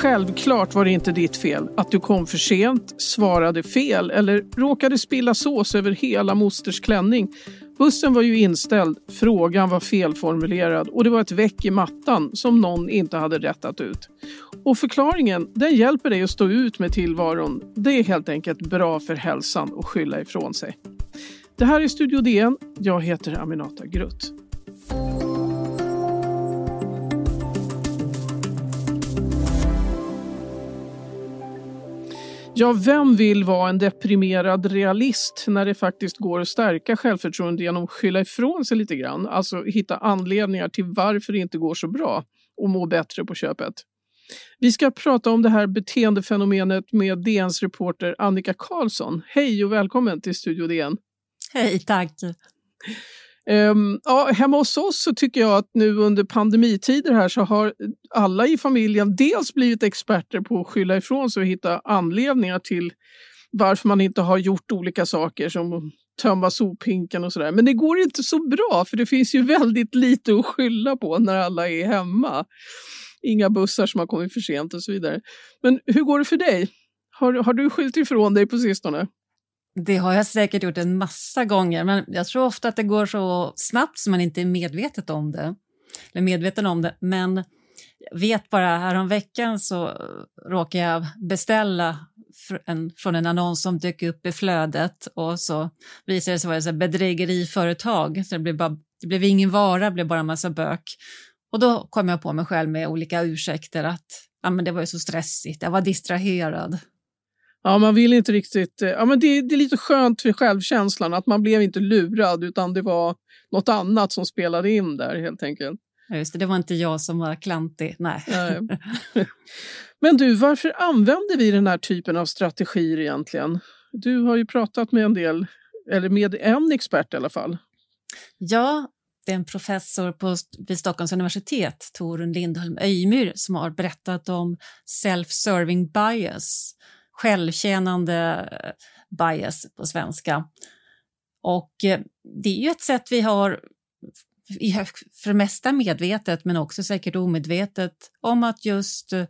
Självklart var det inte ditt fel att du kom för sent, svarade fel eller råkade spilla sås över hela mosters klänning. Bussen var ju inställd, frågan var felformulerad och det var ett väck i mattan som någon inte hade rättat ut. Och förklaringen, den hjälper dig att stå ut med tillvaron. Det är helt enkelt bra för hälsan att skylla ifrån sig. Det här är Studio DN. Jag heter Aminata Grutt. Ja, vem vill vara en deprimerad realist när det faktiskt går att stärka självförtroendet genom att skylla ifrån sig lite grann? Alltså hitta anledningar till varför det inte går så bra och må bättre på köpet. Vi ska prata om det här beteendefenomenet med DNs reporter Annika Karlsson. Hej och välkommen till Studio DN. Hej, tack. Um, ja, hemma hos oss så tycker jag att nu under pandemitider här så har alla i familjen dels blivit experter på att skylla ifrån sig och hitta anledningar till varför man inte har gjort olika saker som att tömma sophinken och sådär. Men det går inte så bra för det finns ju väldigt lite att skylla på när alla är hemma. Inga bussar som har kommit för sent och så vidare. Men hur går det för dig? Har, har du skyllt ifrån dig på sistone? Det har jag säkert gjort en massa gånger, men jag tror ofta att det går så snabbt så man inte är medvetet om det. Eller medveten om det, men jag vet bara häromveckan så råkade jag beställa en, från en annons som dök upp i flödet och så visade det sig vara ett bedrägeriföretag. Så det blev, bara, det blev ingen vara, det blev bara en massa bök. Och då kom jag på mig själv med olika ursäkter att ja, men det var ju så stressigt, jag var distraherad. Ja, man vill inte riktigt... Eh, ja, men det, det är lite skönt för självkänslan att man blev inte lurad utan det var något annat som spelade in där helt enkelt. Just det, det var inte jag som var klantig. Nej. Nej. Men du, varför använder vi den här typen av strategier egentligen? Du har ju pratat med en del, eller med en expert i alla fall. Ja, det är en professor på, vid Stockholms universitet, Torun Lindholm Öjmyr, som har berättat om self-serving bias självtjänande eh, bias på svenska. Och eh, det är ju ett sätt vi har för det mesta medvetet men också säkert omedvetet om att just eh,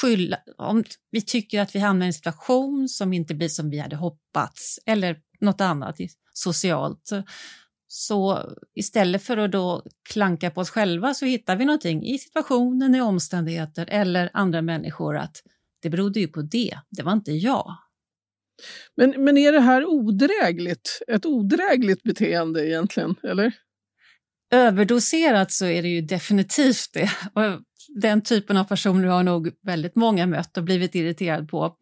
skylla, om vi tycker att vi hamnar i en situation som inte blir som vi hade hoppats eller något annat socialt. Så istället för att då klanka på oss själva så hittar vi någonting i situationen, i omständigheter eller andra människor att det berodde ju på det, det var inte jag. Men, men är det här odrägligt? Ett odrägligt beteende egentligen, eller? Överdoserat så är det ju definitivt det. Och den typen av personer har nog väldigt många mött och blivit irriterad på.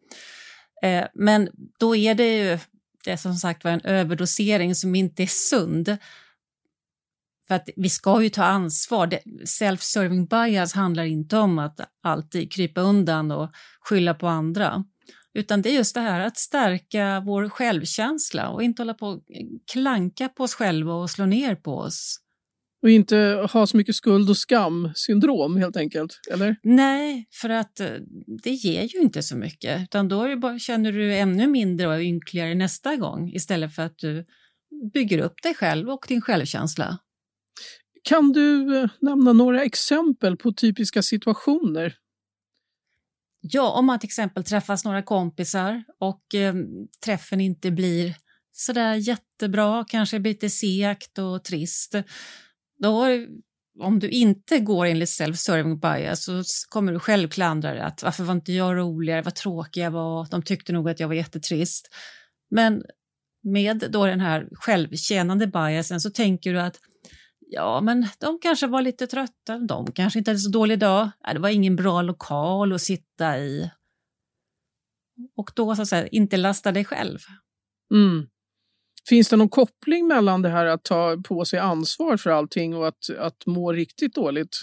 Eh, men då är det ju det som sagt var en överdosering som inte är sund. För att vi ska ju ta ansvar. Self-serving bias handlar inte om att alltid krypa undan och skylla på andra. Utan det är just det här att stärka vår självkänsla och inte hålla på och klanka på oss själva och slå ner på oss. Och inte ha så mycket skuld och skam-syndrom helt enkelt, eller? Nej, för att eh, det ger ju inte så mycket. Utan då bara, känner du ännu mindre och ynkligare nästa gång istället för att du bygger upp dig själv och din självkänsla. Kan du eh, nämna några exempel på typiska situationer? Ja, om man till exempel träffas några kompisar och eh, träffen inte blir sådär jättebra, kanske blir lite segt och trist. Då, om du inte går enligt self-serving bias så kommer du själv klandra dig att varför var inte jag roligare, vad tråkig jag var, de tyckte nog att jag var jättetrist. Men med då den här självkännande biasen så tänker du att Ja, men de kanske var lite trötta. De kanske inte hade så dålig dag. Det var ingen bra lokal att sitta i. Och då så att säga, inte lasta dig själv. Mm. Finns det någon koppling mellan det här att ta på sig ansvar för allting och att, att må riktigt dåligt?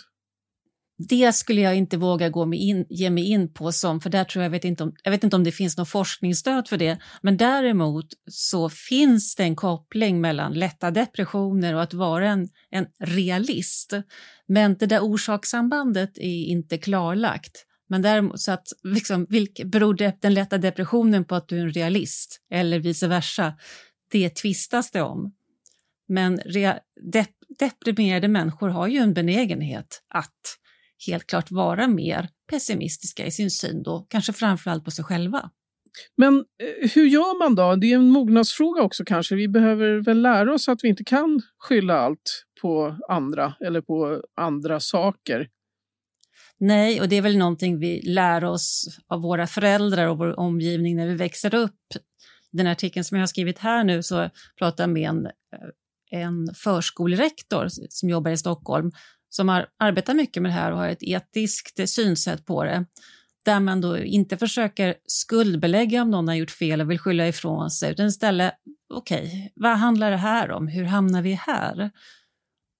Det skulle jag inte våga gå mig in, ge mig in på, som, för där tror jag, vet inte om, jag vet inte om det finns något forskningsstöd för det. Men däremot så finns det en koppling mellan lätta depressioner och att vara en, en realist. Men det där orsakssambandet är inte klarlagt. Men däremot så att liksom, vilk, beror den lätta depressionen på att du är en realist eller vice versa? Det tvistas det om. Men rea, dep, deprimerade människor har ju en benägenhet att helt klart vara mer pessimistiska i sin syn då, kanske framförallt på sig själva. Men eh, hur gör man då? Det är en mognadsfråga också kanske. Vi behöver väl lära oss att vi inte kan skylla allt på andra eller på andra saker. Nej, och det är väl någonting vi lär oss av våra föräldrar och vår omgivning när vi växer upp. Den artikeln som jag har skrivit här nu så pratar jag med en, eh, en förskolerektor som jobbar i Stockholm som har arbetar mycket med det här och har ett etiskt synsätt på det där man då inte försöker skuldbelägga om någon har gjort fel och vill skylla ifrån sig, utan istället, okej, okay, vad handlar det här om? Hur hamnar vi här?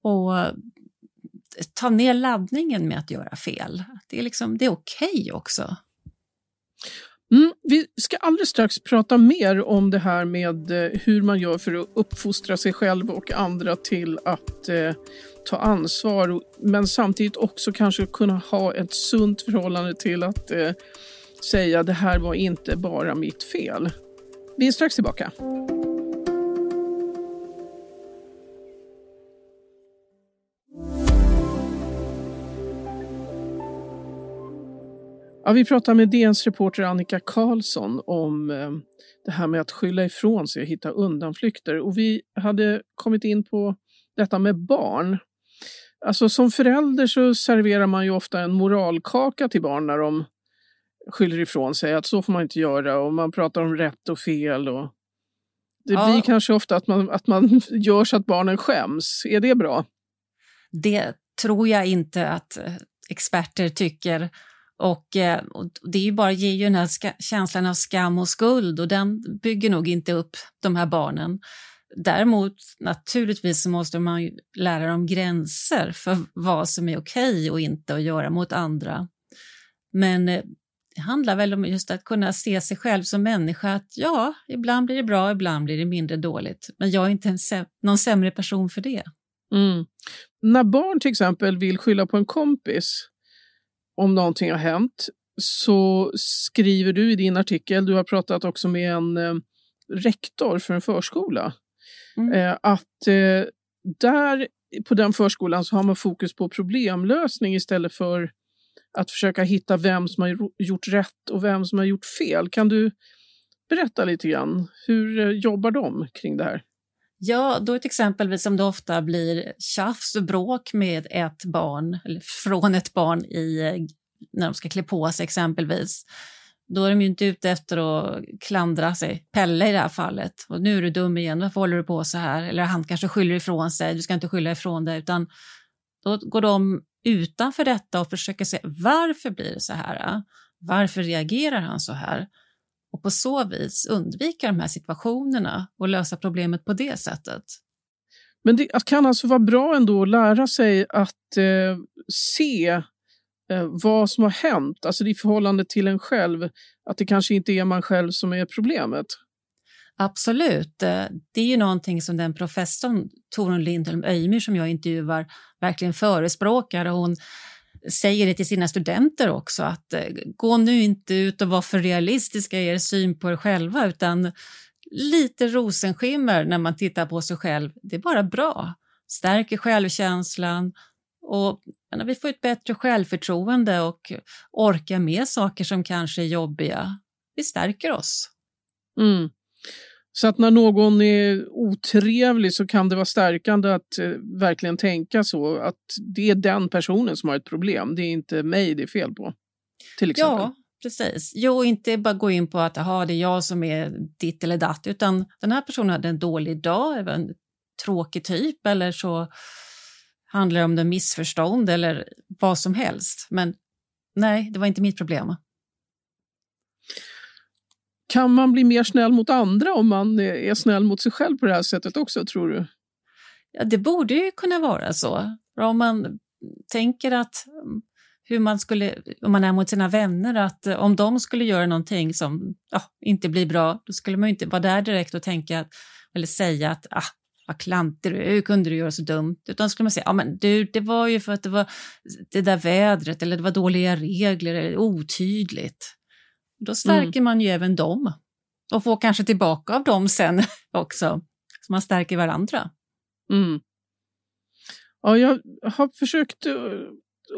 Och ta ner laddningen med att göra fel. Det är, liksom, det är okej okay också. Mm, vi ska alldeles strax prata mer om det här med eh, hur man gör för att uppfostra sig själv och andra till att eh, ta ansvar men samtidigt också kanske kunna ha ett sunt förhållande till att eh, säga det här var inte bara mitt fel. Vi är strax tillbaka. Ja, vi pratar med DNs reporter Annika Karlsson om eh, det här med att skylla ifrån sig och hitta undanflykter. Och vi hade kommit in på detta med barn. Alltså som förälder så serverar man ju ofta en moralkaka till barn när de skyller ifrån sig. Att så får man inte göra och man pratar om rätt och fel. Och det ja. blir kanske ofta att man, att man gör så att barnen skäms. Är det bra? Det tror jag inte att eh, experter tycker. Och, eh, och det är ju bara, ger ju den här känslan av skam och skuld och den bygger nog inte upp de här barnen. Däremot naturligtvis så måste man ju lära dem gränser för vad som är okej okay och inte att göra mot andra. Men eh, det handlar väl om just att kunna se sig själv som människa, att ja, ibland blir det bra, ibland blir det mindre dåligt. Men jag är inte en säm någon sämre person för det. Mm. När barn till exempel vill skylla på en kompis om någonting har hänt så skriver du i din artikel, du har pratat också med en eh, rektor för en förskola, mm. eh, att eh, där på den förskolan så har man fokus på problemlösning istället för att försöka hitta vem som har gjort rätt och vem som har gjort fel. Kan du berätta lite grann? Hur eh, jobbar de kring det här? Ja, då ett exempelvis som det ofta blir tjafs och bråk med ett barn, eller från ett barn i, när de ska klä på sig exempelvis. Då är de ju inte ute efter att klandra sig, Pelle i det här fallet. Och nu är du dum igen, varför håller du på så här? Eller han kanske skyller ifrån sig, du ska inte skylla ifrån dig, utan då går de utanför detta och försöker se varför blir det så här? Varför reagerar han så här? och på så vis undvika de här situationerna och lösa problemet på det sättet. Men det kan alltså vara bra ändå att lära sig att eh, se eh, vad som har hänt, alltså i förhållande till en själv, att det kanske inte är man själv som är problemet. Absolut. Eh, det är ju någonting som den professorn Torun Lindholm Öjmyr som jag intervjuar verkligen förespråkar. Hon säger det till sina studenter också, att eh, gå nu inte ut och var för realistiska i er syn på er själva, utan lite rosenskimmer när man tittar på sig själv, det är bara bra. Stärker självkänslan och vi får ett bättre självförtroende och orkar med saker som kanske är jobbiga. Vi stärker oss. Mm. Så att när någon är otrevlig så kan det vara stärkande att eh, verkligen tänka så att det är den personen som har ett problem. Det är inte mig det är fel på. Till exempel. Ja, precis. Jo, inte bara gå in på att aha, det är jag som är ditt eller datt, utan den här personen hade en dålig dag, en tråkig typ eller så handlar det om en missförstånd eller vad som helst. Men nej, det var inte mitt problem. Kan man bli mer snäll mot andra om man är snäll mot sig själv på det här sättet också, tror du? Ja, det borde ju kunna vara så. Om man tänker att hur man skulle, om man är mot sina vänner, att om de skulle göra någonting som ja, inte blir bra, då skulle man inte vara där direkt och tänka eller säga att ah, vad klantig du är, hur kunde du göra så dumt? Utan skulle man säga, ja men du, det var ju för att det var det där vädret eller det var dåliga regler eller otydligt. Då stärker mm. man ju även dem och får kanske tillbaka av dem sen också. Så man stärker varandra. Mm. Ja, jag har försökt eh,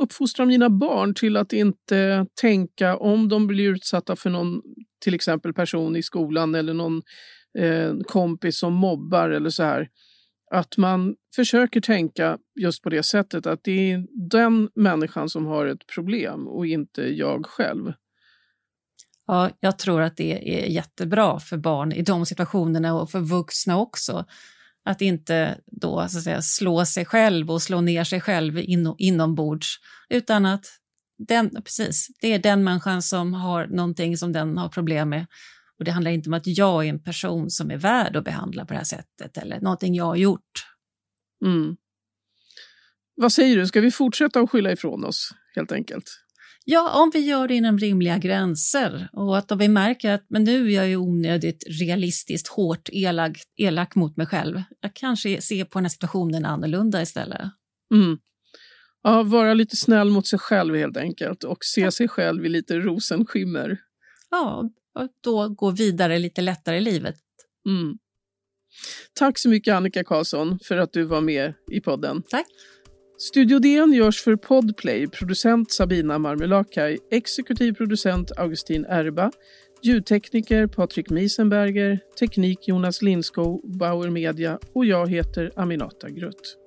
uppfostra mina barn till att inte tänka om de blir utsatta för någon till exempel person i skolan eller någon eh, kompis som mobbar eller så här. Att man försöker tänka just på det sättet att det är den människan som har ett problem och inte jag själv. Ja, jag tror att det är jättebra för barn i de situationerna och för vuxna också. Att inte då så att säga, slå sig själv och slå ner sig själv in, inombords, utan att den, precis, det är den människan som har någonting som den har problem med. Och det handlar inte om att jag är en person som är värd att behandla på det här sättet eller någonting jag har gjort. Mm. Vad säger du, ska vi fortsätta att skylla ifrån oss helt enkelt? Ja, om vi gör det inom rimliga gränser och att om vi märker att men nu är jag ju onödigt realistiskt hårt elak, elak mot mig själv. Jag kanske ser på den här situationen annorlunda istället. Mm. Ja, vara lite snäll mot sig själv helt enkelt och se sig själv i lite rosenskimmer. Ja, och då gå vidare lite lättare i livet. Mm. Tack så mycket Annika Karlsson för att du var med i podden. Tack. Studio DN görs för Podplay, producent Sabina Marmelakai, exekutiv producent Augustin Erba, ljudtekniker Patrik Miesenberger, teknik Jonas Lindskog, Bauer Media och jag heter Aminata Grutt.